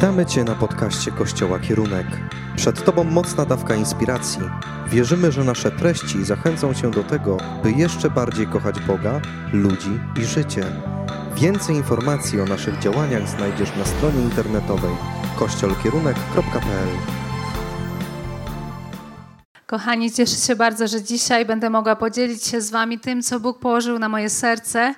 Witamy Cię na podcaście Kościoła Kierunek. Przed Tobą mocna dawka inspiracji. Wierzymy, że nasze treści zachęcą Cię do tego, by jeszcze bardziej kochać Boga, ludzi i życie. Więcej informacji o naszych działaniach znajdziesz na stronie internetowej kościolkierunek.pl. Kochani, cieszę się bardzo, że dzisiaj będę mogła podzielić się z Wami tym, co Bóg położył na moje serce.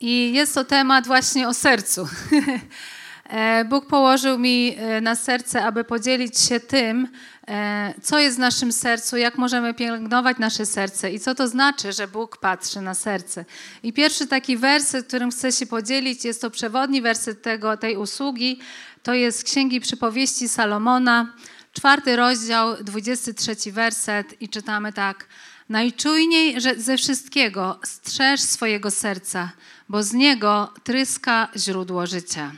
I jest to temat właśnie o sercu. E, Bóg położył mi e, na serce, aby podzielić się tym, e, co jest w naszym sercu, jak możemy pielęgnować nasze serce i co to znaczy, że Bóg patrzy na serce. I pierwszy taki werset, którym chcę się podzielić, jest to przewodni werset tego, tej usługi. To jest Księgi Przypowieści Salomona, czwarty rozdział, 23 werset i czytamy tak. Najczujniej ze wszystkiego strzeż swojego serca, bo z niego tryska źródło życia.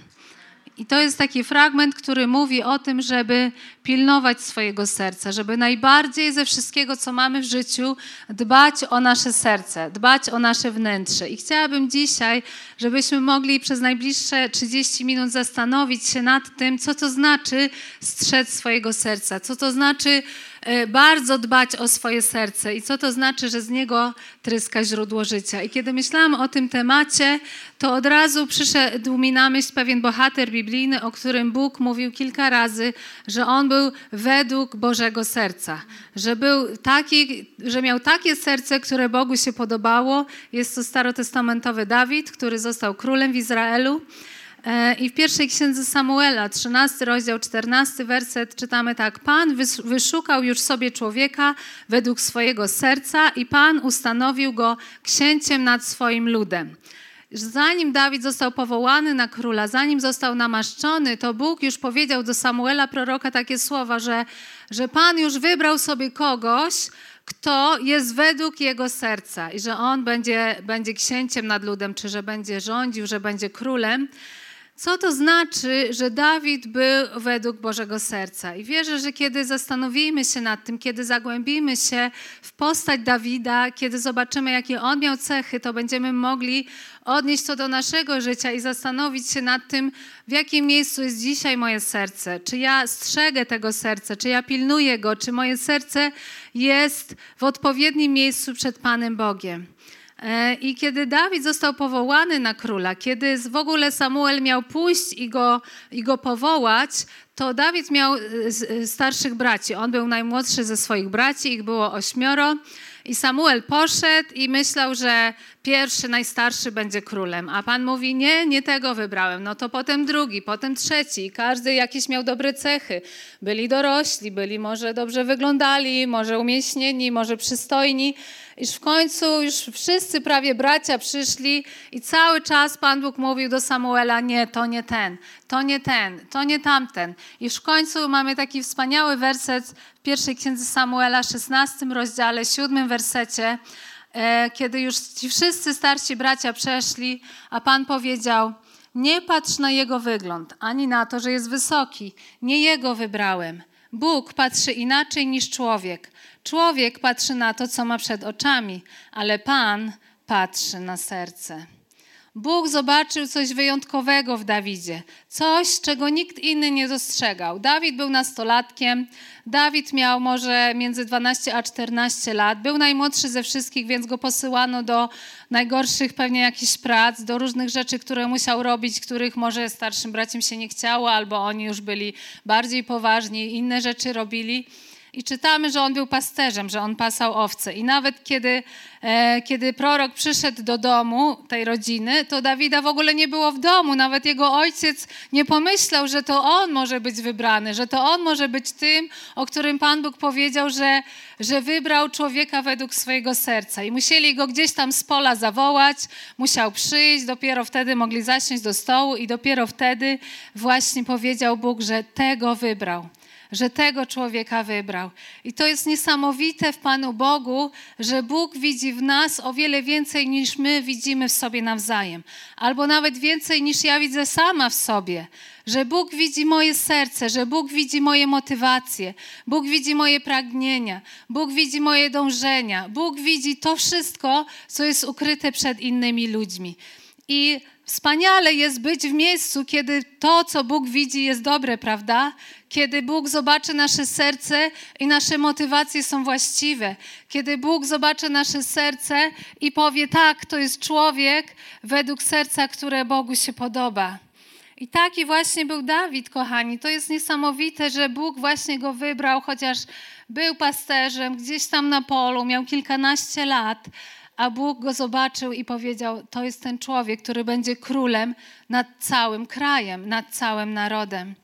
I to jest taki fragment, który mówi o tym, żeby pilnować swojego serca, żeby najbardziej ze wszystkiego, co mamy w życiu, dbać o nasze serce, dbać o nasze wnętrze. I chciałabym dzisiaj, żebyśmy mogli przez najbliższe 30 minut zastanowić się nad tym, co to znaczy strzec swojego serca, co to znaczy bardzo dbać o swoje serce i co to znaczy, że z niego tryska źródło życia. I kiedy myślałam o tym temacie, to od razu przyszedł mi na myśl pewien bohater biblijny, o którym Bóg mówił kilka razy, że on był według Bożego serca, że był taki, że miał takie serce, które Bogu się podobało. Jest to starotestamentowy Dawid, który został królem w Izraelu. E, I w pierwszej księdze Samuela, 13 rozdział, 14 werset, czytamy tak: Pan wyszukał już sobie człowieka według swojego serca, i Pan ustanowił go księciem nad swoim ludem. Zanim Dawid został powołany na króla, zanim został namaszczony, to Bóg już powiedział do Samuela proroka takie słowa, że, że Pan już wybrał sobie kogoś, kto jest według jego serca i że on będzie, będzie księciem nad ludem, czy że będzie rządził, że będzie królem. Co to znaczy, że Dawid był według Bożego serca? I wierzę, że kiedy zastanowimy się nad tym, kiedy zagłębimy się w postać Dawida, kiedy zobaczymy, jakie on miał cechy, to będziemy mogli odnieść to do naszego życia i zastanowić się nad tym, w jakim miejscu jest dzisiaj moje serce. Czy ja strzegę tego serca, czy ja pilnuję go, czy moje serce jest w odpowiednim miejscu przed Panem Bogiem. E, I kiedy Dawid został powołany na króla, kiedy w ogóle Samuel miał pójść i go, i go powołać, to Dawid miał e, e, starszych braci. On był najmłodszy ze swoich braci, ich było ośmioro. I Samuel poszedł i myślał, że pierwszy, najstarszy będzie królem. A Pan mówi, nie, nie tego wybrałem. No to potem drugi, potem trzeci. Każdy jakieś miał dobre cechy. Byli dorośli, byli może dobrze wyglądali, może umieśnieni, może przystojni iż w końcu już wszyscy prawie bracia przyszli i cały czas Pan Bóg mówił do Samuela, nie, to nie ten, to nie ten, to nie tamten. I w końcu mamy taki wspaniały werset w pierwszej księdze Samuela, 16 rozdziale, 7 wersecie, kiedy już ci wszyscy starsi bracia przeszli, a Pan powiedział, nie patrz na jego wygląd, ani na to, że jest wysoki. Nie jego wybrałem. Bóg patrzy inaczej niż człowiek. Człowiek patrzy na to, co ma przed oczami, ale Pan patrzy na serce. Bóg zobaczył coś wyjątkowego w Dawidzie, coś, czego nikt inny nie dostrzegał. Dawid był nastolatkiem, Dawid miał może między 12 a 14 lat, był najmłodszy ze wszystkich, więc go posyłano do najgorszych pewnie jakichś prac, do różnych rzeczy, które musiał robić, których może starszym braciom się nie chciało, albo oni już byli bardziej poważni, inne rzeczy robili. I czytamy, że on był pasterzem, że on pasał owce. I nawet kiedy, e, kiedy prorok przyszedł do domu tej rodziny, to Dawida w ogóle nie było w domu. Nawet jego ojciec nie pomyślał, że to on może być wybrany, że to on może być tym, o którym Pan Bóg powiedział, że, że wybrał człowieka według swojego serca. I musieli go gdzieś tam z pola zawołać, musiał przyjść, dopiero wtedy mogli zasiąść do stołu i dopiero wtedy właśnie powiedział Bóg, że tego wybrał że tego człowieka wybrał. I to jest niesamowite w Panu Bogu, że Bóg widzi w nas o wiele więcej niż my widzimy w sobie nawzajem, albo nawet więcej niż ja widzę sama w sobie. Że Bóg widzi moje serce, że Bóg widzi moje motywacje, Bóg widzi moje pragnienia, Bóg widzi moje dążenia, Bóg widzi to wszystko, co jest ukryte przed innymi ludźmi. I Wspaniale jest być w miejscu, kiedy to, co Bóg widzi, jest dobre, prawda? Kiedy Bóg zobaczy nasze serce i nasze motywacje są właściwe. Kiedy Bóg zobaczy nasze serce i powie: Tak, to jest człowiek według serca, które Bogu się podoba. I taki właśnie był Dawid, kochani. To jest niesamowite, że Bóg właśnie go wybrał, chociaż był pasterzem gdzieś tam na polu, miał kilkanaście lat, a Bóg go zobaczył i powiedział: To jest ten człowiek, który będzie królem nad całym krajem, nad całym narodem.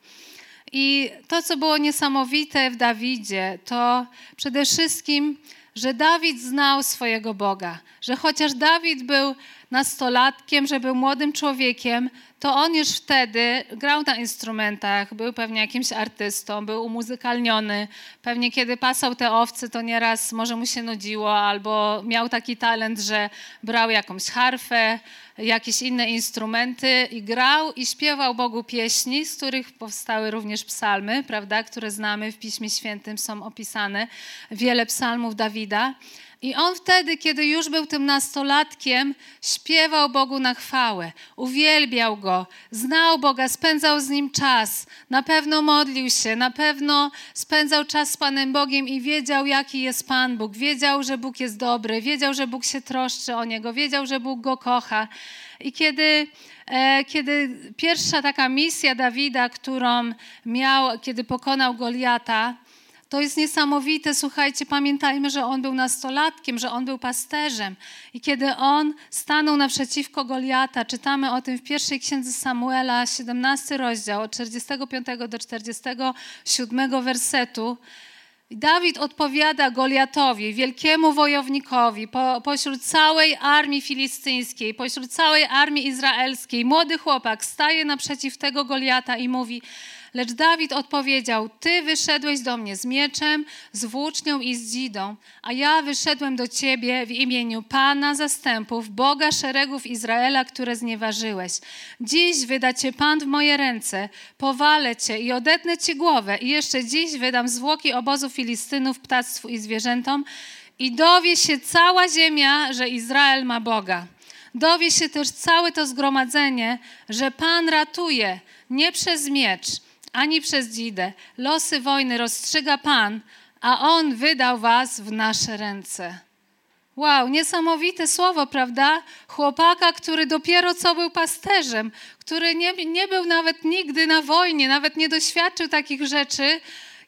I to, co było niesamowite w Dawidzie, to przede wszystkim, że Dawid znał swojego Boga, że chociaż Dawid był nastolatkiem, że był młodym człowiekiem, to on już wtedy grał na instrumentach, był pewnie jakimś artystą, był umuzykalniony. Pewnie kiedy pasał te owce, to nieraz może mu się nudziło, albo miał taki talent, że brał jakąś harfę, jakieś inne instrumenty i grał i śpiewał Bogu pieśni, z których powstały również psalmy, prawda, które znamy w Piśmie Świętym, są opisane wiele psalmów Dawida. I on wtedy, kiedy już był tym nastolatkiem, śpiewał Bogu na chwałę, uwielbiał Go, znał Boga, spędzał z Nim czas, na pewno modlił się, na pewno spędzał czas z Panem Bogiem i wiedział, jaki jest Pan Bóg. Wiedział, że Bóg jest dobry, wiedział, że Bóg się troszczy o Niego, wiedział, że Bóg Go kocha. I kiedy, e, kiedy pierwsza taka misja Dawida, którą miał, kiedy pokonał Goliata, to jest niesamowite. Słuchajcie, pamiętajmy, że on był nastolatkiem, że on był pasterzem. I kiedy on stanął naprzeciwko Goliata, czytamy o tym w pierwszej księdze Samuela, 17 rozdział, od 45 do 47 wersetu. Dawid odpowiada Goliatowi, wielkiemu wojownikowi, po, pośród całej armii filistyńskiej, pośród całej armii izraelskiej. Młody chłopak staje naprzeciw tego Goliata i mówi: Lecz Dawid odpowiedział: Ty wyszedłeś do mnie z mieczem, z włócznią i z dzidą, a ja wyszedłem do ciebie w imieniu Pana zastępów, Boga szeregów Izraela, które znieważyłeś. Dziś wyda cię Pan w moje ręce, powalę cię i odetnę ci głowę, i jeszcze dziś wydam zwłoki obozu Filistynów, ptactwu i zwierzętom, i dowie się cała ziemia, że Izrael ma Boga. Dowie się też całe to zgromadzenie, że Pan ratuje nie przez miecz, ani przez dzidę. Losy wojny rozstrzyga Pan, a On wydał was w nasze ręce. Wow, niesamowite słowo, prawda? Chłopaka, który dopiero co był pasterzem, który nie, nie był nawet nigdy na wojnie, nawet nie doświadczył takich rzeczy,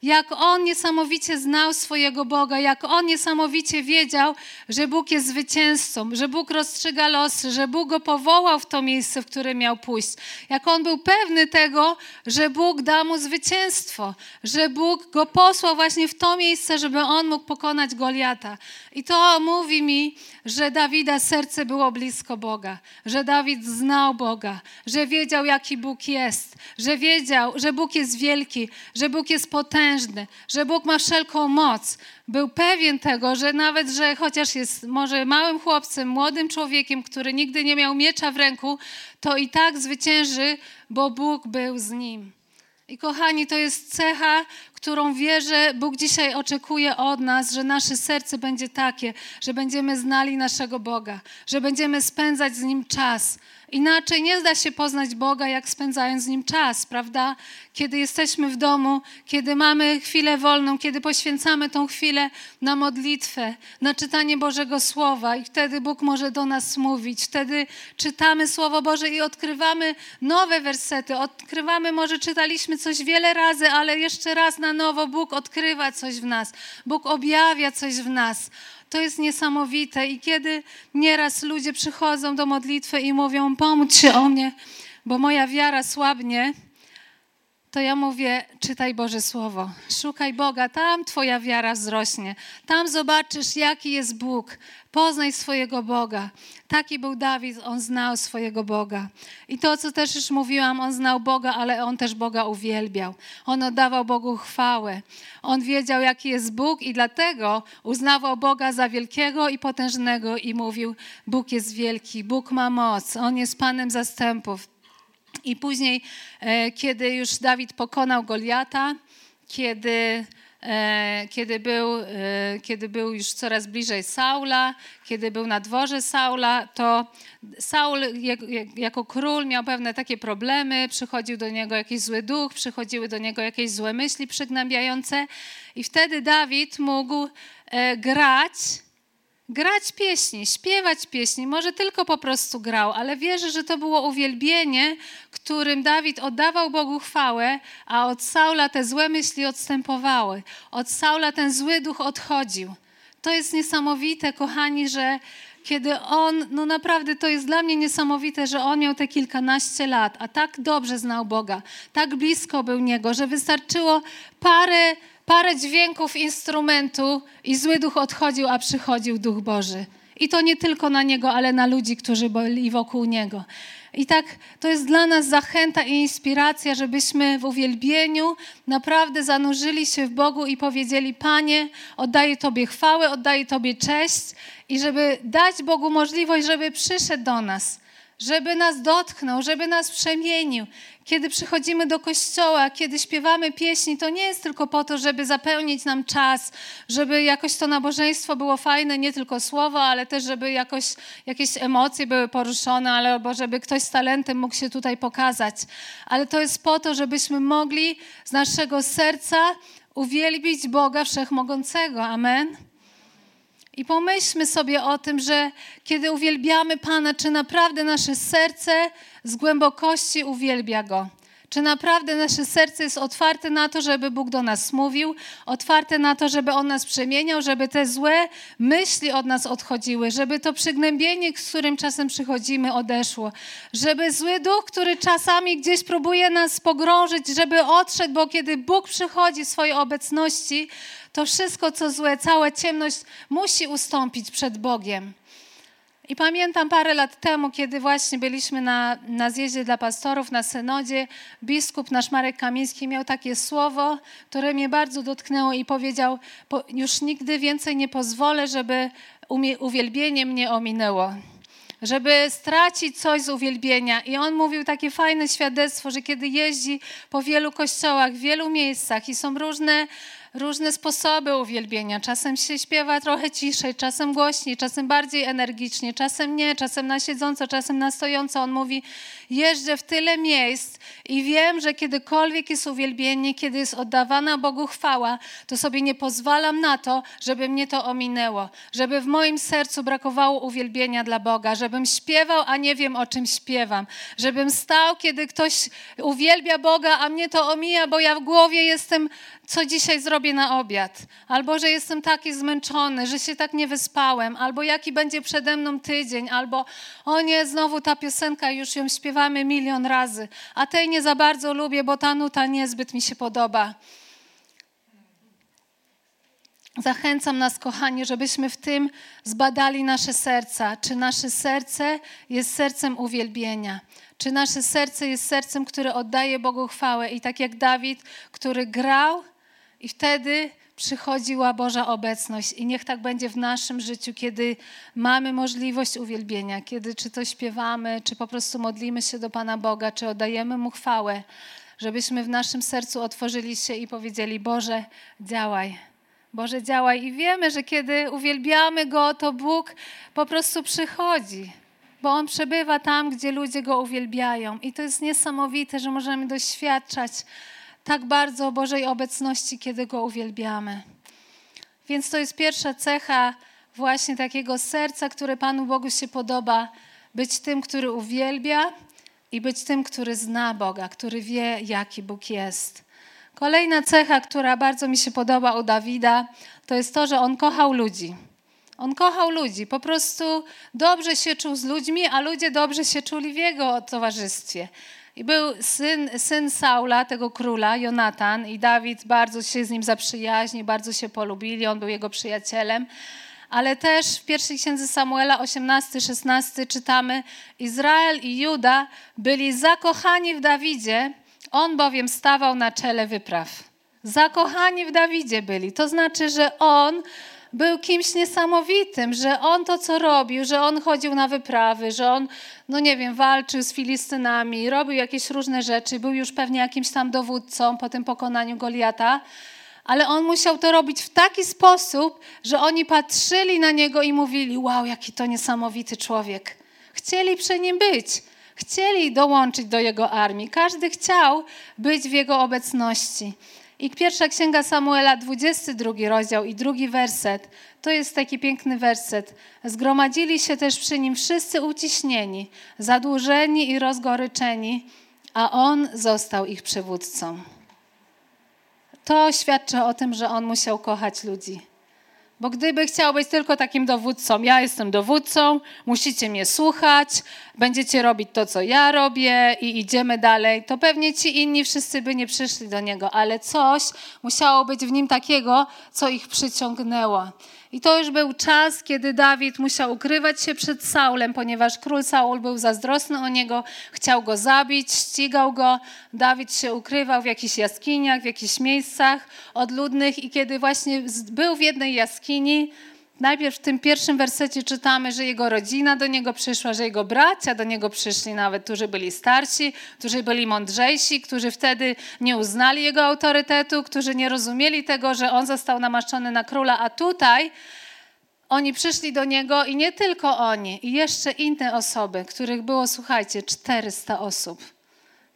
jak on niesamowicie znał swojego Boga, jak on niesamowicie wiedział, że Bóg jest zwycięzcą, że Bóg rozstrzyga losy, że Bóg go powołał w to miejsce, w które miał pójść. Jak on był pewny tego, że Bóg da mu zwycięstwo, że Bóg go posłał właśnie w to miejsce, żeby on mógł pokonać Goliata. I to mówi mi, że Dawida serce było blisko Boga, że Dawid znał Boga, że wiedział, jaki Bóg jest, że wiedział, że Bóg jest wielki, że Bóg jest potężny, że Bóg ma wszelką moc. Był pewien tego, że nawet, że chociaż jest może małym chłopcem, młodym człowiekiem, który nigdy nie miał miecza w ręku, to i tak zwycięży, bo Bóg był z nim. I kochani, to jest cecha, którą wierzę, Bóg dzisiaj oczekuje od nas, że nasze serce będzie takie, że będziemy znali naszego Boga, że będziemy spędzać z Nim czas, Inaczej nie da się poznać Boga, jak spędzając z Nim czas, prawda? Kiedy jesteśmy w domu, kiedy mamy chwilę wolną, kiedy poświęcamy tą chwilę na modlitwę, na czytanie Bożego Słowa i wtedy Bóg może do nas mówić. Wtedy czytamy Słowo Boże i odkrywamy nowe wersety. Odkrywamy, może czytaliśmy coś wiele razy, ale jeszcze raz na nowo Bóg odkrywa coś w nas. Bóg objawia coś w nas. To jest niesamowite. I kiedy nieraz ludzie przychodzą do modlitwy i mówią: Pomóż się o mnie, bo moja wiara słabnie, to ja mówię: czytaj Boże Słowo, szukaj Boga, tam Twoja wiara wzrośnie, tam zobaczysz, jaki jest Bóg, poznaj swojego Boga. Taki był Dawid, on znał swojego Boga. I to, co też już mówiłam, on znał Boga, ale on też Boga uwielbiał. On oddawał Bogu chwałę. On wiedział, jaki jest Bóg i dlatego uznawał Boga za wielkiego i potężnego i mówił: Bóg jest wielki, Bóg ma moc, on jest Panem zastępów. I później, e, kiedy już Dawid pokonał Goliata, kiedy e, kiedy był, e, kiedy był już coraz bliżej Saula, kiedy był na dworze Saula, to Saul jako król miał pewne takie problemy, przychodził do niego jakiś zły duch, przychodziły do niego jakieś złe myśli przygnębiające i wtedy Dawid mógł grać grać pieśni, śpiewać pieśni. Może tylko po prostu grał, ale wierzę, że to było uwielbienie, którym Dawid oddawał Bogu chwałę, a od Saula te złe myśli odstępowały. Od Saula ten zły duch odchodził. To jest niesamowite, kochani, że kiedy on, no naprawdę to jest dla mnie niesamowite, że on miał te kilkanaście lat, a tak dobrze znał Boga, tak blisko był Niego, że wystarczyło parę parę dźwięków instrumentu i zły duch odchodził, a przychodził Duch Boży. I to nie tylko na niego, ale na ludzi, którzy byli wokół niego. I tak to jest dla nas zachęta i inspiracja, żebyśmy w uwielbieniu naprawdę zanurzyli się w Bogu i powiedzieli: Panie, oddaję Tobie chwałę, oddaję Tobie cześć i żeby dać Bogu możliwość, żeby przyszedł do nas żeby nas dotknął, żeby nas przemienił. Kiedy przychodzimy do kościoła, kiedy śpiewamy pieśni, to nie jest tylko po to, żeby zapełnić nam czas, żeby jakoś to nabożeństwo było fajne, nie tylko słowo, ale też, żeby jakoś jakieś emocje były poruszone, albo żeby ktoś z talentem mógł się tutaj pokazać. Ale to jest po to, żebyśmy mogli z naszego serca uwielbić Boga Wszechmogącego. Amen. I pomyślmy sobie o tym, że kiedy uwielbiamy Pana, czy naprawdę nasze serce z głębokości uwielbia Go. Czy naprawdę nasze serce jest otwarte na to, żeby Bóg do nas mówił, otwarte na to, żeby On nas przemieniał, żeby te złe myśli od nas odchodziły, żeby to przygnębienie, z którym czasem przychodzimy, odeszło, żeby zły duch, który czasami gdzieś próbuje nas pogrążyć, żeby odszedł, bo kiedy Bóg przychodzi w swojej obecności, to wszystko, co złe, cała ciemność musi ustąpić przed Bogiem. I pamiętam parę lat temu, kiedy właśnie byliśmy na, na zjeździe dla pastorów, na synodzie, biskup nasz Marek Kamiński miał takie słowo, które mnie bardzo dotknęło i powiedział, już nigdy więcej nie pozwolę, żeby uwielbienie mnie ominęło żeby stracić coś z uwielbienia. I on mówił takie fajne świadectwo, że kiedy jeździ po wielu kościołach, w wielu miejscach i są różne różne sposoby uwielbienia. Czasem się śpiewa trochę ciszej, czasem głośniej, czasem bardziej energicznie, czasem nie, czasem na siedząco, czasem na stojąco. On mówi: Jeżdżę w tyle miejsc i wiem, że kiedykolwiek jest uwielbienie, kiedy jest oddawana Bogu chwała, to sobie nie pozwalam na to, żeby mnie to ominęło, żeby w moim sercu brakowało uwielbienia dla Boga, żebym śpiewał, a nie wiem o czym śpiewam, żebym stał, kiedy ktoś uwielbia Boga, a mnie to omija, bo ja w głowie jestem co dzisiaj zrobię na obiad, albo że jestem taki zmęczony, że się tak nie wyspałem, albo jaki będzie przede mną tydzień, albo o nie, znowu ta piosenka, już ją śpiewamy milion razy, a tej nie za bardzo lubię, bo ta nuta niezbyt mi się podoba. Zachęcam nas, kochani, żebyśmy w tym zbadali nasze serca. Czy nasze serce jest sercem uwielbienia? Czy nasze serce jest sercem, które oddaje Bogu chwałę? I tak jak Dawid, który grał i wtedy przychodziła Boża obecność. I niech tak będzie w naszym życiu, kiedy mamy możliwość uwielbienia, kiedy czy to śpiewamy, czy po prostu modlimy się do Pana Boga, czy oddajemy Mu chwałę, żebyśmy w naszym sercu otworzyli się i powiedzieli: Boże, działaj. Boże, działaj. I wiemy, że kiedy uwielbiamy Go, to Bóg po prostu przychodzi bo On przebywa tam, gdzie ludzie Go uwielbiają. I to jest niesamowite, że możemy doświadczać tak bardzo Bożej obecności, kiedy Go uwielbiamy. Więc to jest pierwsza cecha właśnie takiego serca, które Panu Bogu się podoba, być tym, który uwielbia i być tym, który zna Boga, który wie, jaki Bóg jest. Kolejna cecha, która bardzo mi się podoba u Dawida, to jest to, że on kochał ludzi. On kochał ludzi, po prostu dobrze się czuł z ludźmi, a ludzie dobrze się czuli w jego towarzystwie. I był syn, syn Saula, tego króla, Jonatan, i Dawid bardzo się z nim zaprzyjaźnił, bardzo się polubili, on był jego przyjacielem. Ale też w pierwszej księdze Samuela 18-16 czytamy: Izrael i Juda byli zakochani w Dawidzie, on bowiem stawał na czele wypraw. Zakochani w Dawidzie byli. To znaczy, że on był kimś niesamowitym, że on to, co robił, że on chodził na wyprawy, że on, no nie wiem, walczył z Filistynami, robił jakieś różne rzeczy, był już pewnie jakimś tam dowódcą po tym pokonaniu Goliata, ale on musiał to robić w taki sposób, że oni patrzyli na niego i mówili: Wow, jaki to niesamowity człowiek. Chcieli przy nim być, chcieli dołączyć do jego armii. Każdy chciał być w jego obecności. I pierwsza księga Samuela, 22 rozdział i drugi werset, to jest taki piękny werset. Zgromadzili się też przy nim wszyscy uciśnieni, zadłużeni i rozgoryczeni, a on został ich przywódcą. To świadczy o tym, że on musiał kochać ludzi. Bo gdyby chciał być tylko takim dowódcą, ja jestem dowódcą, musicie mnie słuchać, będziecie robić to, co ja robię i idziemy dalej, to pewnie ci inni wszyscy by nie przyszli do niego, ale coś musiało być w nim takiego, co ich przyciągnęło. I to już był czas, kiedy Dawid musiał ukrywać się przed Saulem, ponieważ król Saul był zazdrosny o niego, chciał go zabić, ścigał go. Dawid się ukrywał w jakichś jaskiniach, w jakichś miejscach odludnych i kiedy właśnie był w jednej jaskini, Najpierw w tym pierwszym wersecie czytamy, że jego rodzina do niego przyszła, że jego bracia do niego przyszli, nawet którzy byli starsi, którzy byli mądrzejsi, którzy wtedy nie uznali jego autorytetu, którzy nie rozumieli tego, że on został namaszczony na króla, a tutaj oni przyszli do niego i nie tylko oni, i jeszcze inne osoby, których było, słuchajcie, 400 osób.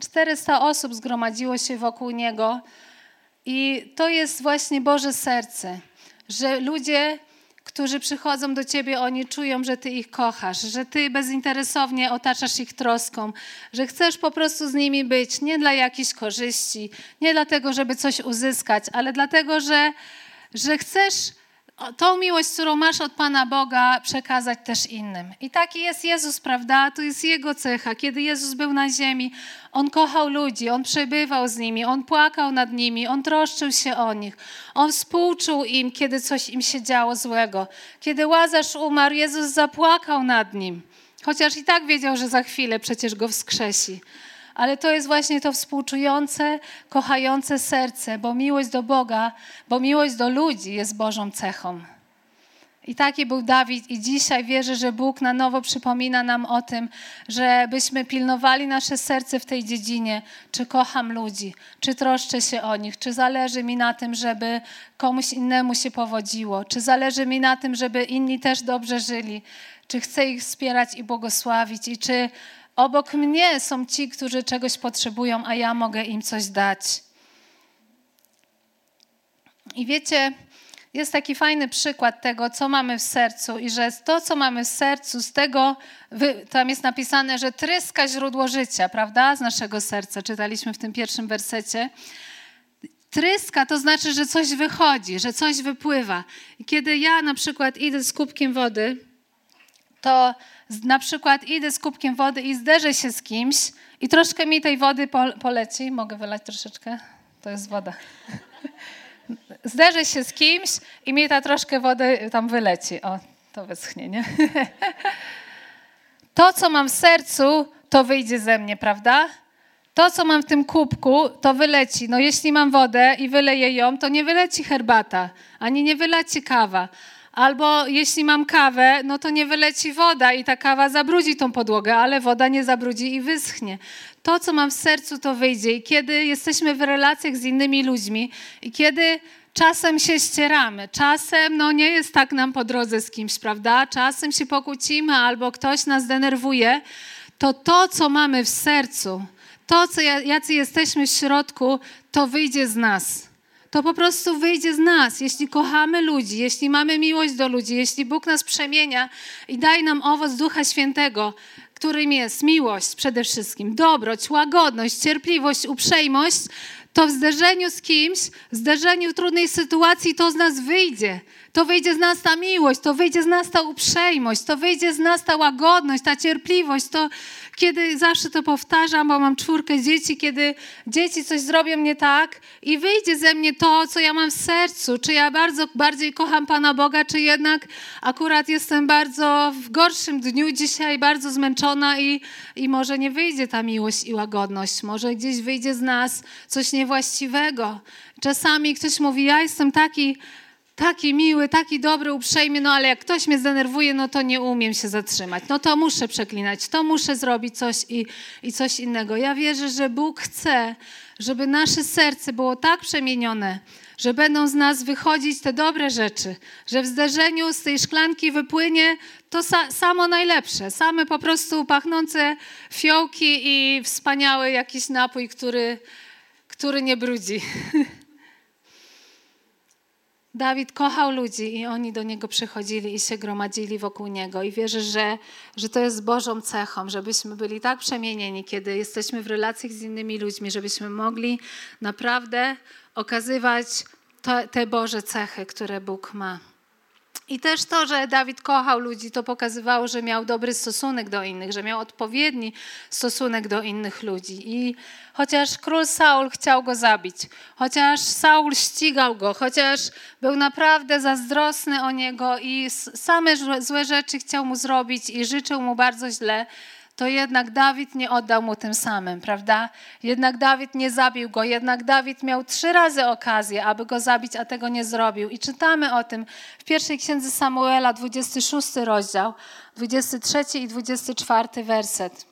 400 osób zgromadziło się wokół niego i to jest właśnie Boże serce, że ludzie którzy przychodzą do ciebie, oni czują, że ty ich kochasz, że ty bezinteresownie otaczasz ich troską, że chcesz po prostu z nimi być, nie dla jakichś korzyści, nie dlatego, żeby coś uzyskać, ale dlatego, że, że chcesz tą miłość, którą masz od Pana Boga, przekazać też innym. I taki jest Jezus, prawda? To jest Jego cecha. Kiedy Jezus był na ziemi, On kochał ludzi, On przebywał z nimi, On płakał nad nimi, On troszczył się o nich. On współczuł im, kiedy coś im się działo złego. Kiedy Łazarz umarł, Jezus zapłakał nad nim. Chociaż i tak wiedział, że za chwilę przecież go wskrzesi ale to jest właśnie to współczujące, kochające serce, bo miłość do Boga, bo miłość do ludzi jest Bożą cechą. I taki był Dawid, i dzisiaj wierzę, że Bóg na nowo przypomina nam o tym, żebyśmy pilnowali nasze serce w tej dziedzinie. Czy kocham ludzi, czy troszczę się o nich, czy zależy mi na tym, żeby komuś innemu się powodziło, czy zależy mi na tym, żeby inni też dobrze żyli, czy chcę ich wspierać i błogosławić, i czy Obok mnie są ci, którzy czegoś potrzebują, a ja mogę im coś dać. I wiecie, jest taki fajny przykład tego, co mamy w sercu, i że to, co mamy w sercu, z tego, tam jest napisane, że tryska źródło życia, prawda, z naszego serca. Czytaliśmy w tym pierwszym wersecie. Tryska to znaczy, że coś wychodzi, że coś wypływa. I kiedy ja na przykład idę z kubkiem wody, to na przykład idę z kubkiem wody i zderzę się z kimś i troszkę mi tej wody poleci. Mogę wylać troszeczkę? To jest woda. Zderzę się z kimś i mi ta troszkę wody tam wyleci. O, to wyschnie, nie? To, co mam w sercu, to wyjdzie ze mnie, prawda? To, co mam w tym kubku, to wyleci. No jeśli mam wodę i wyleję ją, to nie wyleci herbata, ani nie wyleci kawa. Albo jeśli mam kawę, no to nie wyleci woda i ta kawa zabrudzi tą podłogę, ale woda nie zabrudzi i wyschnie. To, co mam w sercu, to wyjdzie. I kiedy jesteśmy w relacjach z innymi ludźmi i kiedy czasem się ścieramy, czasem no nie jest tak nam po drodze z kimś, prawda? Czasem się pokłócimy albo ktoś nas denerwuje, to to, co mamy w sercu, to, co jacy jesteśmy w środku, to wyjdzie z nas to po prostu wyjdzie z nas. Jeśli kochamy ludzi, jeśli mamy miłość do ludzi, jeśli Bóg nas przemienia i daje nam owoc Ducha Świętego, którym jest miłość przede wszystkim, dobroć, łagodność, cierpliwość, uprzejmość, to w zderzeniu z kimś, w zderzeniu w trudnej sytuacji to z nas wyjdzie. To wyjdzie z nas ta miłość, to wyjdzie z nas ta uprzejmość, to wyjdzie z nas ta łagodność, ta cierpliwość, to kiedy zawsze to powtarzam, bo mam czwórkę dzieci, kiedy dzieci coś zrobią nie tak i wyjdzie ze mnie to, co ja mam w sercu, czy ja bardzo bardziej kocham Pana Boga, czy jednak akurat jestem bardzo w gorszym dniu dzisiaj, bardzo zmęczona i, i może nie wyjdzie ta miłość i łagodność, może gdzieś wyjdzie z nas coś niewłaściwego. Czasami ktoś mówi, ja jestem taki taki miły, taki dobry, uprzejmy, no ale jak ktoś mnie zdenerwuje, no to nie umiem się zatrzymać. No to muszę przeklinać, to muszę zrobić coś i, i coś innego. Ja wierzę, że Bóg chce, żeby nasze serce było tak przemienione, że będą z nas wychodzić te dobre rzeczy, że w zderzeniu z tej szklanki wypłynie to sa samo najlepsze, same po prostu pachnące fiołki i wspaniały jakiś napój, który, który nie brudzi. Dawid kochał ludzi i oni do niego przychodzili i się gromadzili wokół niego. I wierzę, że, że to jest Bożą cechą, żebyśmy byli tak przemienieni, kiedy jesteśmy w relacjach z innymi ludźmi, żebyśmy mogli naprawdę okazywać to, te Boże cechy, które Bóg ma. I też to, że Dawid kochał ludzi, to pokazywało, że miał dobry stosunek do innych, że miał odpowiedni stosunek do innych ludzi. I chociaż król Saul chciał go zabić, chociaż Saul ścigał go, chociaż był naprawdę zazdrosny o niego i same złe rzeczy chciał mu zrobić i życzył mu bardzo źle, to jednak Dawid nie oddał mu tym samym, prawda? Jednak Dawid nie zabił go, jednak Dawid miał trzy razy okazję, aby go zabić, a tego nie zrobił. I czytamy o tym w pierwszej księdze Samuela, 26 rozdział, 23 i 24 werset.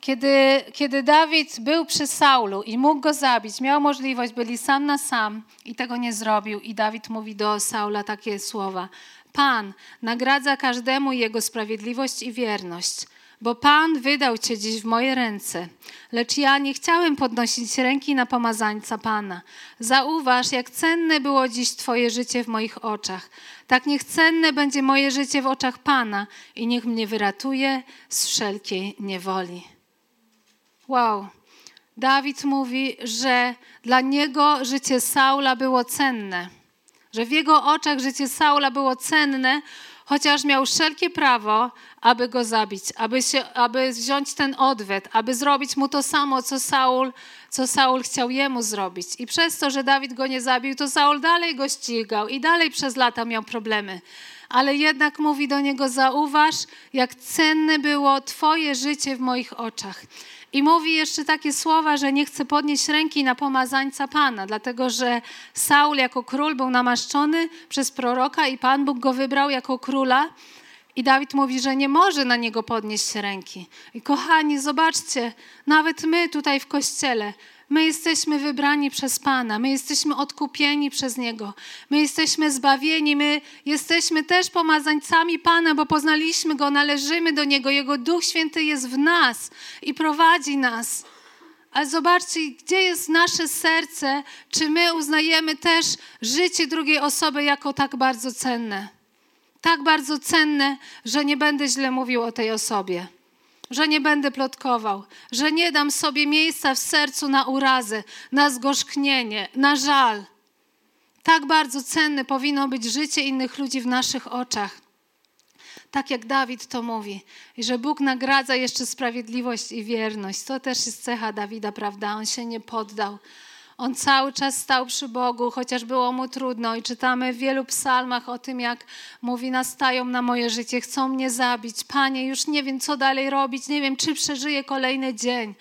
Kiedy, kiedy Dawid był przy Saulu i mógł go zabić, miał możliwość, byli sam na sam i tego nie zrobił. I Dawid mówi do Saula takie słowa: Pan nagradza każdemu jego sprawiedliwość i wierność bo Pan wydał Cię dziś w moje ręce. Lecz ja nie chciałem podnosić ręki na pomazańca Pana. Zauważ, jak cenne było dziś Twoje życie w moich oczach. Tak niech cenne będzie moje życie w oczach Pana i niech mnie wyratuje z wszelkiej niewoli. Wow. Dawid mówi, że dla niego życie Saula było cenne. Że w jego oczach życie Saula było cenne, chociaż miał wszelkie prawo, aby go zabić, aby, się, aby wziąć ten odwet, aby zrobić mu to samo, co Saul, co Saul chciał jemu zrobić. I przez to, że Dawid go nie zabił, to Saul dalej go ścigał i dalej przez lata miał problemy. Ale jednak mówi do niego: Zauważ, jak cenne było Twoje życie w moich oczach. I mówi jeszcze takie słowa, że nie chce podnieść ręki na pomazańca Pana, dlatego że Saul jako król był namaszczony przez proroka i Pan Bóg go wybrał jako króla. I Dawid mówi, że nie może na niego podnieść ręki. I kochani, zobaczcie, nawet my tutaj w kościele, my jesteśmy wybrani przez Pana, my jesteśmy odkupieni przez Niego, my jesteśmy zbawieni, my jesteśmy też pomazańcami Pana, bo poznaliśmy Go, należymy do Niego, Jego Duch Święty jest w nas i prowadzi nas. Ale zobaczcie, gdzie jest nasze serce, czy my uznajemy też życie drugiej osoby jako tak bardzo cenne tak bardzo cenne, że nie będę źle mówił o tej osobie, że nie będę plotkował, że nie dam sobie miejsca w sercu na urazę, na zgorzknienie, na żal. Tak bardzo cenne powinno być życie innych ludzi w naszych oczach. Tak jak Dawid to mówi, że Bóg nagradza jeszcze sprawiedliwość i wierność. To też jest cecha Dawida, prawda? On się nie poddał. On cały czas stał przy Bogu, chociaż było mu trudno. I czytamy w wielu psalmach o tym, jak mówi: Nastają na moje życie, chcą mnie zabić. Panie, już nie wiem, co dalej robić, nie wiem, czy przeżyję kolejny dzień.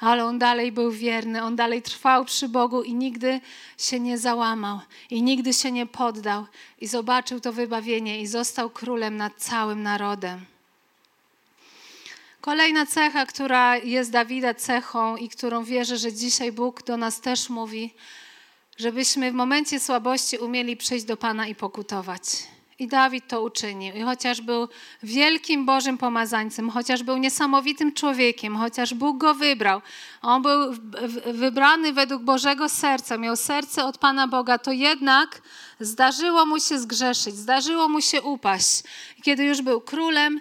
Ale on dalej był wierny, on dalej trwał przy Bogu i nigdy się nie załamał, i nigdy się nie poddał, i zobaczył to wybawienie, i został królem nad całym narodem. Kolejna cecha, która jest Dawida cechą i którą wierzę, że dzisiaj Bóg do nas też mówi, żebyśmy w momencie słabości umieli przyjść do Pana i pokutować. I Dawid to uczynił. I chociaż był wielkim Bożym pomazańcem, chociaż był niesamowitym człowiekiem, chociaż Bóg go wybrał, on był wybrany według Bożego serca, miał serce od Pana Boga, to jednak zdarzyło mu się zgrzeszyć, zdarzyło mu się upaść. Kiedy już był królem,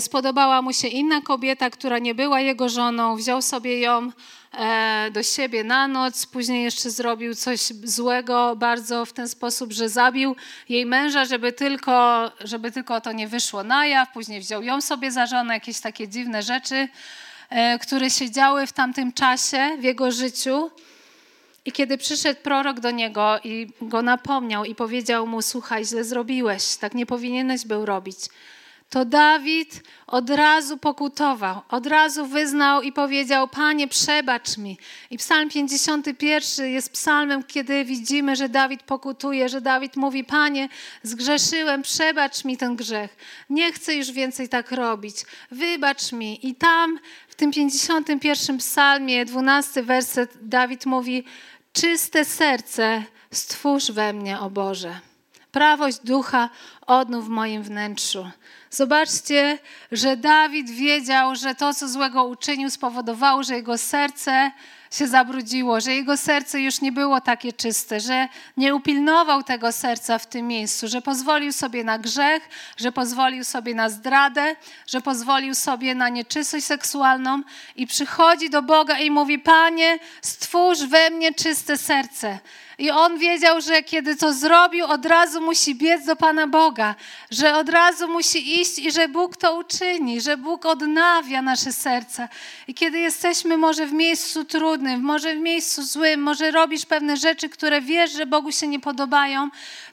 spodobała mu się inna kobieta, która nie była jego żoną, wziął sobie ją e, do siebie na noc, później jeszcze zrobił coś złego bardzo w ten sposób, że zabił jej męża, żeby tylko, żeby tylko to nie wyszło na jaw, później wziął ją sobie za żonę, jakieś takie dziwne rzeczy, e, które się działy w tamtym czasie w jego życiu. I kiedy przyszedł prorok do niego i go napomniał i powiedział mu: Słuchaj, źle zrobiłeś, tak nie powinieneś był robić to Dawid od razu pokutował, od razu wyznał i powiedział: Panie, przebacz mi. I Psalm 51 jest psalmem, kiedy widzimy, że Dawid pokutuje, że Dawid mówi: Panie, zgrzeszyłem, przebacz mi ten grzech. Nie chcę już więcej tak robić. Wybacz mi. I tam w tym 51 psalmie, 12 werset, Dawid mówi: Czyste serce stwórz we mnie, o Boże. Prawość ducha odnów w moim wnętrzu. Zobaczcie, że Dawid wiedział, że to, co złego uczynił, spowodowało, że jego serce się zabrudziło, że jego serce już nie było takie czyste, że nie upilnował tego serca w tym miejscu, że pozwolił sobie na grzech, że pozwolił sobie na zdradę, że pozwolił sobie na nieczystość seksualną i przychodzi do Boga i mówi: Panie, stwórz we mnie czyste serce. I on wiedział, że kiedy to zrobił, od razu musi biec do Pana Boga, że od razu musi iść i że Bóg to uczyni, że Bóg odnawia nasze serca. I kiedy jesteśmy może w miejscu trudnym, może w miejscu złym, może robisz pewne rzeczy, które wiesz, że Bogu się nie podobają,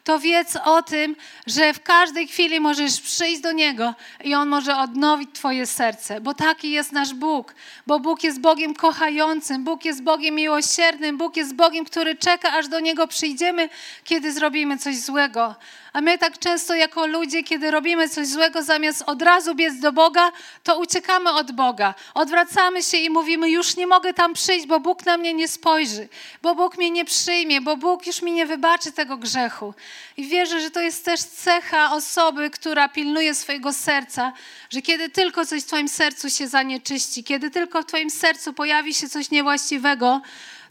to wiedz o tym, że w każdej chwili możesz przyjść do Niego i On może odnowić Twoje serce, bo taki jest nasz Bóg, bo Bóg jest Bogiem kochającym, Bóg jest Bogiem miłosiernym, Bóg jest Bogiem, który czeka, aż do Niego przyjdziemy, kiedy zrobimy coś złego. A my tak często jako ludzie, kiedy robimy coś złego, zamiast od razu biec do Boga, to uciekamy od Boga. Odwracamy się i mówimy, już nie mogę tam przyjść, bo Bóg na mnie nie spojrzy, bo Bóg mnie nie przyjmie, bo Bóg już mi nie wybaczy tego grzechu. I wierzę, że to jest też cecha osoby, która pilnuje swojego serca, że kiedy tylko coś w Twoim sercu się zanieczyści, kiedy tylko w Twoim sercu pojawi się coś niewłaściwego,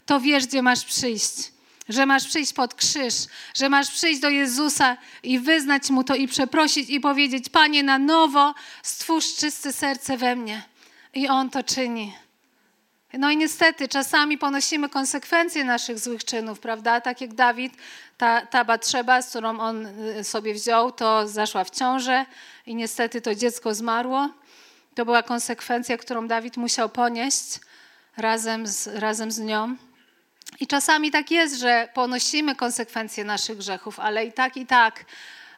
to wiesz, gdzie masz przyjść że masz przyjść pod krzyż, że masz przyjść do Jezusa i wyznać Mu to i przeprosić i powiedzieć, Panie, na nowo stwórz czyste serce we mnie. I On to czyni. No i niestety czasami ponosimy konsekwencje naszych złych czynów, prawda? Tak jak Dawid, ta, ta Batrzeba, z którą on y, sobie wziął, to zaszła w ciążę i niestety to dziecko zmarło. To była konsekwencja, którą Dawid musiał ponieść razem z, razem z nią. I czasami tak jest, że ponosimy konsekwencje naszych grzechów, ale i tak, i tak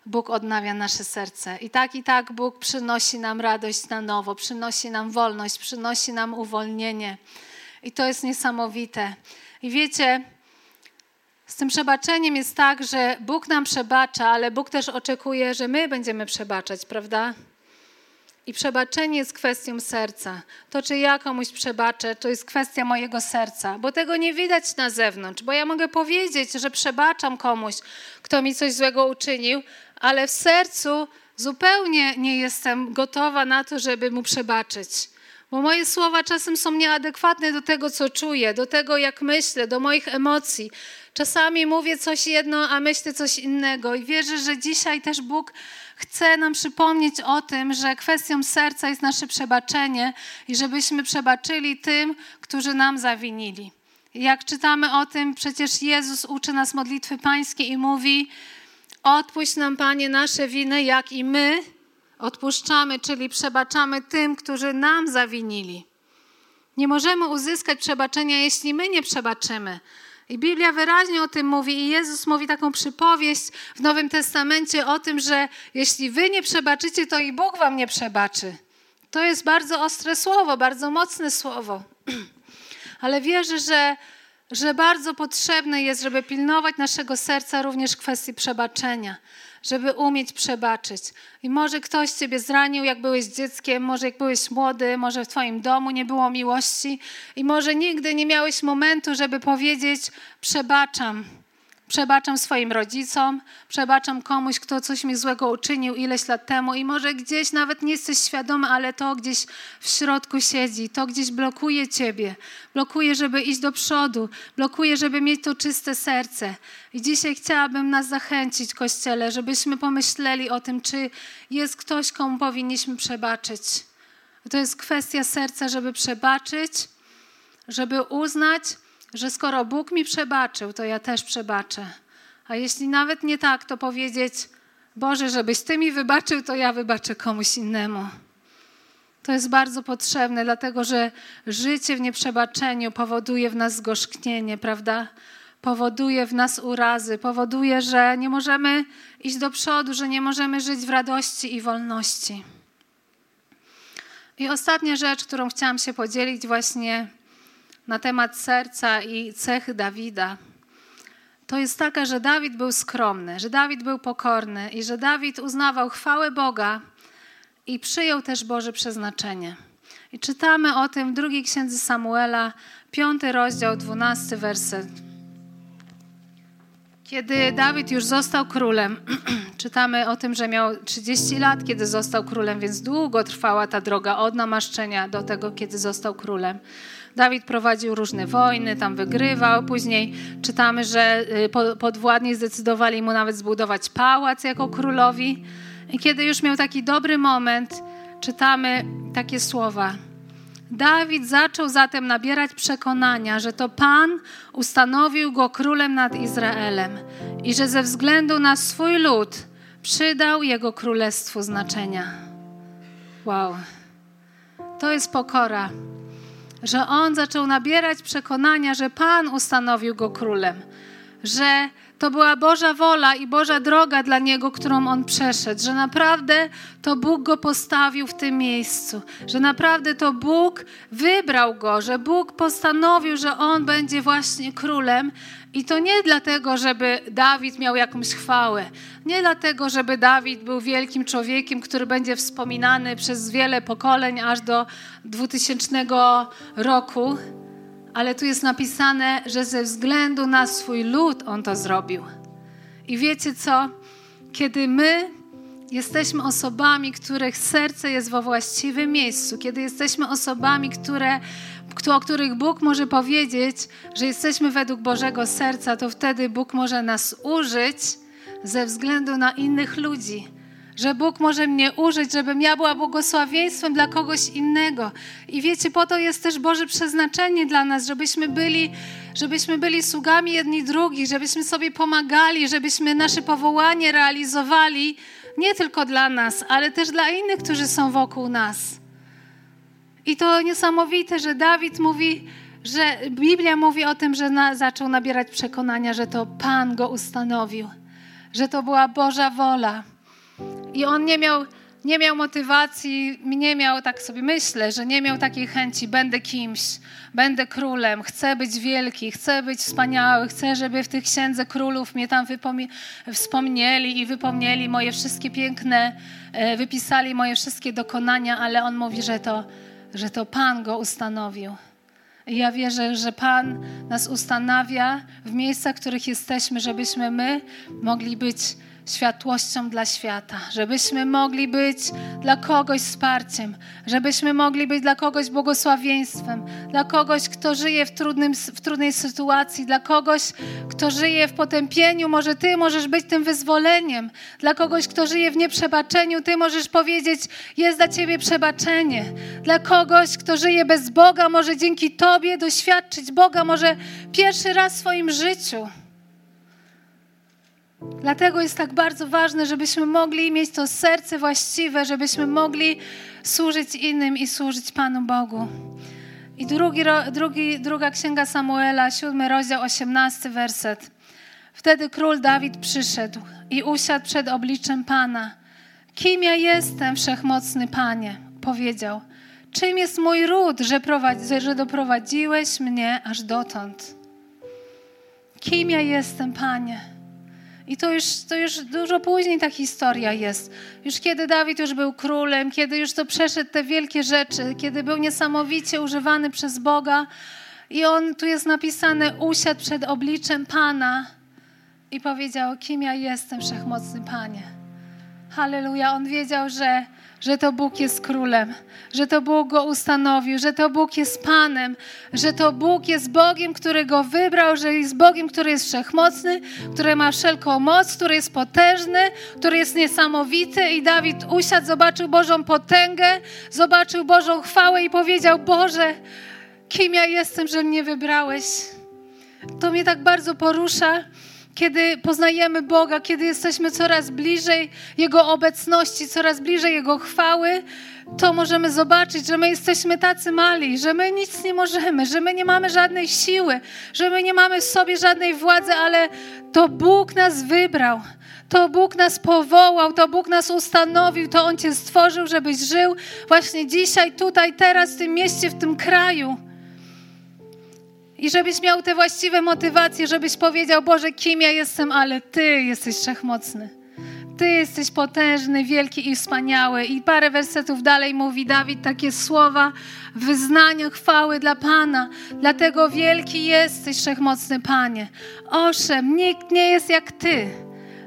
Bóg odnawia nasze serce. I tak, i tak Bóg przynosi nam radość na nowo, przynosi nam wolność, przynosi nam uwolnienie. I to jest niesamowite. I wiecie, z tym przebaczeniem jest tak, że Bóg nam przebacza, ale Bóg też oczekuje, że my będziemy przebaczać, prawda? I przebaczenie jest kwestią serca. To, czy ja komuś przebaczę, to jest kwestia mojego serca, bo tego nie widać na zewnątrz. Bo ja mogę powiedzieć, że przebaczam komuś, kto mi coś złego uczynił, ale w sercu zupełnie nie jestem gotowa na to, żeby mu przebaczyć. Bo moje słowa czasem są nieadekwatne do tego, co czuję, do tego, jak myślę, do moich emocji. Czasami mówię coś jedno, a myślę coś innego. I wierzę, że dzisiaj też Bóg chce nam przypomnieć o tym, że kwestią serca jest nasze przebaczenie i żebyśmy przebaczyli tym, którzy nam zawinili. Jak czytamy o tym, przecież Jezus uczy nas modlitwy pańskiej i mówi: Odpuść nam, Panie, nasze winy, jak i my odpuszczamy, czyli przebaczamy tym, którzy nam zawinili. Nie możemy uzyskać przebaczenia, jeśli my nie przebaczymy. I Biblia wyraźnie o tym mówi, i Jezus mówi taką przypowieść w Nowym Testamencie o tym, że jeśli wy nie przebaczycie, to i Bóg wam nie przebaczy. To jest bardzo ostre słowo, bardzo mocne słowo. Ale wierzę, że, że bardzo potrzebne jest, żeby pilnować naszego serca również w kwestii przebaczenia żeby umieć przebaczyć. I może ktoś ciebie zranił, jak byłeś dzieckiem, może jak byłeś młody, może w twoim domu nie było miłości i może nigdy nie miałeś momentu, żeby powiedzieć: Przebaczam. Przebaczam swoim rodzicom, przebaczam komuś, kto coś mi złego uczynił ileś lat temu i może gdzieś nawet nie jesteś świadomy, ale to gdzieś w środku siedzi, to gdzieś blokuje ciebie, blokuje, żeby iść do przodu, blokuje, żeby mieć to czyste serce. I dzisiaj chciałabym nas zachęcić, Kościele, żebyśmy pomyśleli o tym, czy jest ktoś, komu powinniśmy przebaczyć. To jest kwestia serca, żeby przebaczyć, żeby uznać, że skoro Bóg mi przebaczył, to ja też przebaczę. A jeśli nawet nie tak, to powiedzieć: Boże, żebyś Ty mi wybaczył, to ja wybaczę komuś innemu. To jest bardzo potrzebne, dlatego że życie w nieprzebaczeniu powoduje w nas zgorzknienie, prawda? Powoduje w nas urazy, powoduje, że nie możemy iść do przodu, że nie możemy żyć w radości i wolności. I ostatnia rzecz, którą chciałam się podzielić właśnie na temat serca i cechy Dawida, to jest taka, że Dawid był skromny, że Dawid był pokorny i że Dawid uznawał chwałę Boga i przyjął też Boże przeznaczenie. I czytamy o tym w drugiej księdze Samuela, piąty rozdział, dwunasty werset. Kiedy Dawid już został królem, czytamy o tym, że miał 30 lat, kiedy został królem, więc długo trwała ta droga od namaszczenia do tego, kiedy został królem. Dawid prowadził różne wojny, tam wygrywał. Później czytamy, że y, podwładni zdecydowali mu nawet zbudować pałac jako królowi. I kiedy już miał taki dobry moment, czytamy takie słowa. Dawid zaczął zatem nabierać przekonania, że to Pan ustanowił go królem nad Izraelem i że ze względu na swój lud przydał jego królestwu znaczenia. Wow. To jest pokora, że on zaczął nabierać przekonania, że Pan ustanowił go królem, że to była Boża wola i Boża droga dla niego, którą on przeszedł, że naprawdę to Bóg go postawił w tym miejscu, że naprawdę to Bóg wybrał go, że Bóg postanowił, że on będzie właśnie królem. I to nie dlatego, żeby Dawid miał jakąś chwałę, nie dlatego, żeby Dawid był wielkim człowiekiem, który będzie wspominany przez wiele pokoleń aż do 2000 roku ale tu jest napisane, że ze względu na swój lud on to zrobił. I wiecie co? Kiedy my jesteśmy osobami, których serce jest we właściwym miejscu, kiedy jesteśmy osobami, które, o których Bóg może powiedzieć, że jesteśmy według Bożego serca, to wtedy Bóg może nas użyć ze względu na innych ludzi że Bóg może mnie użyć, żebym ja była błogosławieństwem dla kogoś innego. I wiecie, po to jest też Boże przeznaczenie dla nas, żebyśmy byli, żebyśmy byli sługami jedni drugich, żebyśmy sobie pomagali, żebyśmy nasze powołanie realizowali nie tylko dla nas, ale też dla innych, którzy są wokół nas. I to niesamowite, że Dawid mówi, że Biblia mówi o tym, że na, zaczął nabierać przekonania, że to Pan go ustanowił, że to była Boża wola. I on nie miał, nie miał motywacji, nie miał, tak sobie myślę, że nie miał takiej chęci, będę kimś, będę królem, chcę być wielki, chcę być wspaniały, chcę, żeby w tych księdze królów mnie tam wspomnieli i wypomnieli moje wszystkie piękne, e, wypisali moje wszystkie dokonania, ale on mówi, że to, że to Pan go ustanowił. I ja wierzę, że Pan nas ustanawia w miejscach, w których jesteśmy, żebyśmy my mogli być światłością dla świata, żebyśmy mogli być dla kogoś wsparciem, żebyśmy mogli być dla kogoś błogosławieństwem, dla kogoś, kto żyje w, trudnym, w trudnej sytuacji, dla kogoś, kto żyje w potępieniu. Może Ty możesz być tym wyzwoleniem. Dla kogoś, kto żyje w nieprzebaczeniu, Ty możesz powiedzieć: Jest dla Ciebie przebaczenie. Dla kogoś, kto żyje bez Boga, może dzięki Tobie doświadczyć Boga, może pierwszy raz w swoim życiu. Dlatego jest tak bardzo ważne, żebyśmy mogli mieć to serce właściwe, żebyśmy mogli służyć innym i służyć Panu Bogu. I drugi, drugi, druga księga Samuela, siódmy rozdział, osiemnasty werset. Wtedy król Dawid przyszedł i usiadł przed obliczem Pana. Kim ja jestem, wszechmocny Panie? Powiedział. Czym jest mój ród, że, prowadzi, że doprowadziłeś mnie aż dotąd? Kim ja jestem, Panie? I to już, to już dużo później ta historia jest. Już kiedy Dawid już był królem, kiedy już to przeszedł te wielkie rzeczy, kiedy był niesamowicie używany przez Boga. I on, tu jest napisane, usiadł przed obliczem Pana i powiedział, kim ja jestem, wszechmocny Panie. Halleluja. On wiedział, że że to Bóg jest królem, że to Bóg go ustanowił, że to Bóg jest Panem, że to Bóg jest Bogiem, który go wybrał, że jest Bogiem, który jest wszechmocny, który ma wszelką moc, który jest potężny, który jest niesamowity. I Dawid usiadł, zobaczył Bożą potęgę, zobaczył Bożą chwałę i powiedział: Boże, kim ja jestem, że mnie wybrałeś? To mnie tak bardzo porusza kiedy poznajemy Boga, kiedy jesteśmy coraz bliżej Jego obecności, coraz bliżej Jego chwały, to możemy zobaczyć, że my jesteśmy tacy mali, że my nic nie możemy, że my nie mamy żadnej siły, że my nie mamy w sobie żadnej władzy, ale to Bóg nas wybrał. To Bóg nas powołał, to Bóg nas ustanowił, to On Cię stworzył, żebyś żył właśnie dzisiaj, tutaj, teraz, w tym mieście, w tym kraju. I żebyś miał te właściwe motywacje, żebyś powiedział, Boże, kim ja jestem, ale Ty jesteś wszechmocny. Ty jesteś potężny, wielki i wspaniały. I parę wersetów dalej mówi Dawid takie słowa wyznania chwały dla Pana. Dlatego wielki jesteś, wszechmocny Panie. Owszem, nikt nie jest jak Ty.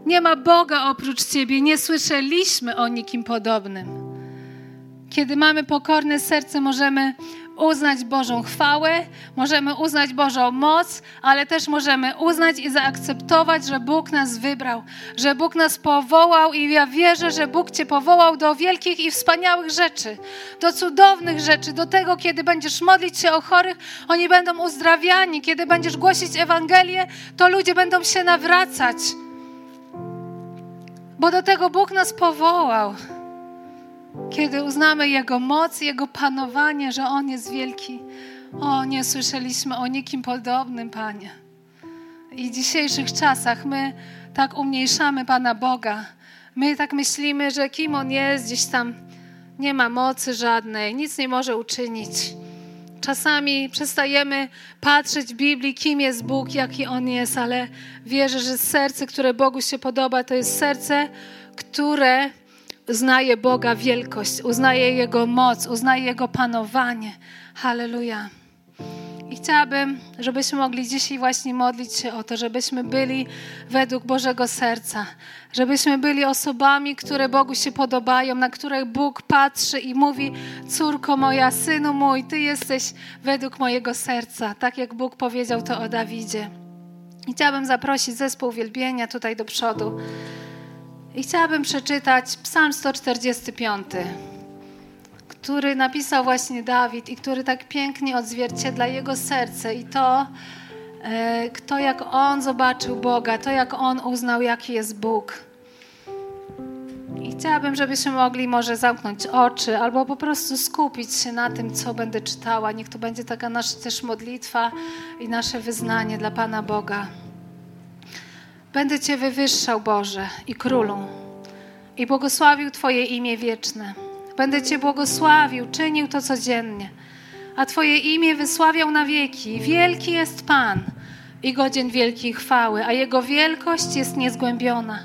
Nie ma Boga oprócz Ciebie. Nie słyszeliśmy o nikim podobnym. Kiedy mamy pokorne serce, możemy uznać Bożą chwałę, możemy uznać Bożą moc, ale też możemy uznać i zaakceptować, że Bóg nas wybrał, że Bóg nas powołał i ja wierzę, że Bóg Cię powołał do wielkich i wspaniałych rzeczy, do cudownych rzeczy, do tego, kiedy będziesz modlić się o chorych, oni będą uzdrawiani, kiedy będziesz głosić Ewangelię, to ludzie będą się nawracać. Bo do tego Bóg nas powołał. Kiedy uznamy Jego moc, Jego panowanie, że On jest wielki. O, nie słyszeliśmy o nikim podobnym, Panie. I w dzisiejszych czasach my tak umniejszamy Pana Boga. My tak myślimy, że kim On jest, gdzieś tam nie ma mocy żadnej, nic nie może uczynić. Czasami przestajemy patrzeć w Biblii, kim jest Bóg, jaki On jest, ale wierzę, że serce, które Bogu się podoba, to jest serce, które uznaje Boga wielkość, uznaje Jego moc, uznaje Jego panowanie. Halleluja. I chciałabym, żebyśmy mogli dzisiaj właśnie modlić się o to, żebyśmy byli według Bożego serca, żebyśmy byli osobami, które Bogu się podobają, na które Bóg patrzy i mówi: Córko moja, synu mój, ty jesteś według mojego serca, tak jak Bóg powiedział to o Dawidzie. I chciałabym zaprosić zespół wielbienia tutaj do przodu. I chciałabym przeczytać Psalm 145, który napisał właśnie Dawid i który tak pięknie odzwierciedla jego serce i to, e, to jak on zobaczył Boga, to jak on uznał, jaki jest Bóg. I chciałabym, żebyśmy mogli może zamknąć oczy albo po prostu skupić się na tym, co będę czytała. Niech to będzie taka nasza też modlitwa i nasze wyznanie dla Pana Boga. Będę Cię wywyższał, Boże i Królu, i błogosławił Twoje imię wieczne. Będę Cię błogosławił, czynił to codziennie, a Twoje imię wysławiał na wieki. Wielki jest Pan i godzien wielkiej chwały, a Jego wielkość jest niezgłębiona.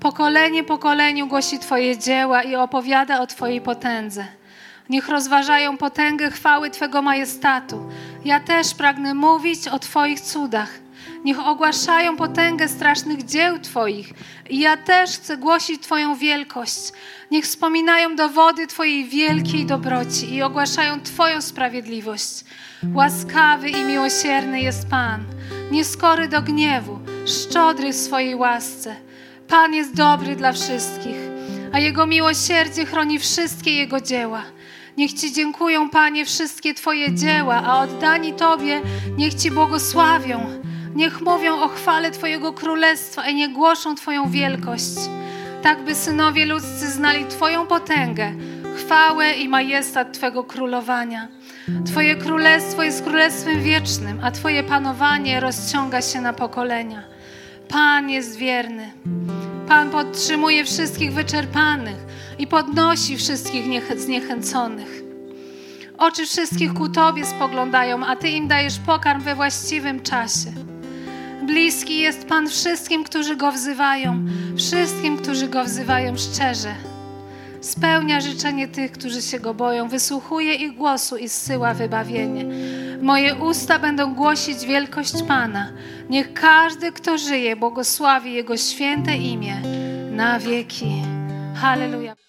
Pokolenie pokoleniu głosi Twoje dzieła i opowiada o Twojej potędze. Niech rozważają potęgę chwały Twego majestatu. Ja też pragnę mówić o Twoich cudach. Niech ogłaszają potęgę strasznych dzieł Twoich. I ja też chcę głosić Twoją wielkość. Niech wspominają dowody Twojej wielkiej dobroci i ogłaszają Twoją sprawiedliwość. Łaskawy i miłosierny jest Pan, nieskory do gniewu, szczodry w swojej łasce. Pan jest dobry dla wszystkich, a Jego miłosierdzie chroni wszystkie Jego dzieła. Niech Ci dziękują, Panie, wszystkie Twoje dzieła, a oddani Tobie niech Ci błogosławią. Niech mówią o chwale Twojego królestwa i nie głoszą Twoją wielkość. Tak by synowie ludzcy znali Twoją potęgę, chwałę i majestat Twego królowania. Twoje królestwo jest królestwem wiecznym, a Twoje panowanie rozciąga się na pokolenia. Pan jest wierny. Pan podtrzymuje wszystkich wyczerpanych i podnosi wszystkich zniechęconych. Oczy wszystkich ku Tobie spoglądają, a Ty im dajesz pokarm we właściwym czasie. Bliski jest Pan wszystkim, którzy Go wzywają, wszystkim, którzy Go wzywają szczerze. Spełnia życzenie tych, którzy się Go boją, wysłuchuje ich głosu i zsyła wybawienie. Moje usta będą głosić wielkość Pana. Niech każdy, kto żyje, błogosławi Jego święte imię na wieki. Halleluja.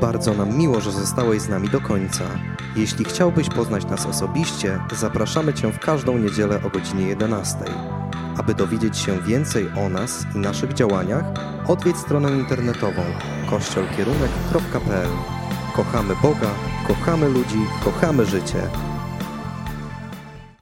Bardzo nam miło, że zostałeś z nami do końca. Jeśli chciałbyś poznać nas osobiście, zapraszamy Cię w każdą niedzielę o godzinie 11. Aby dowiedzieć się więcej o nas i naszych działaniach, odwiedź stronę internetową kościolkierunek.pl. Kochamy Boga, kochamy ludzi, kochamy życie.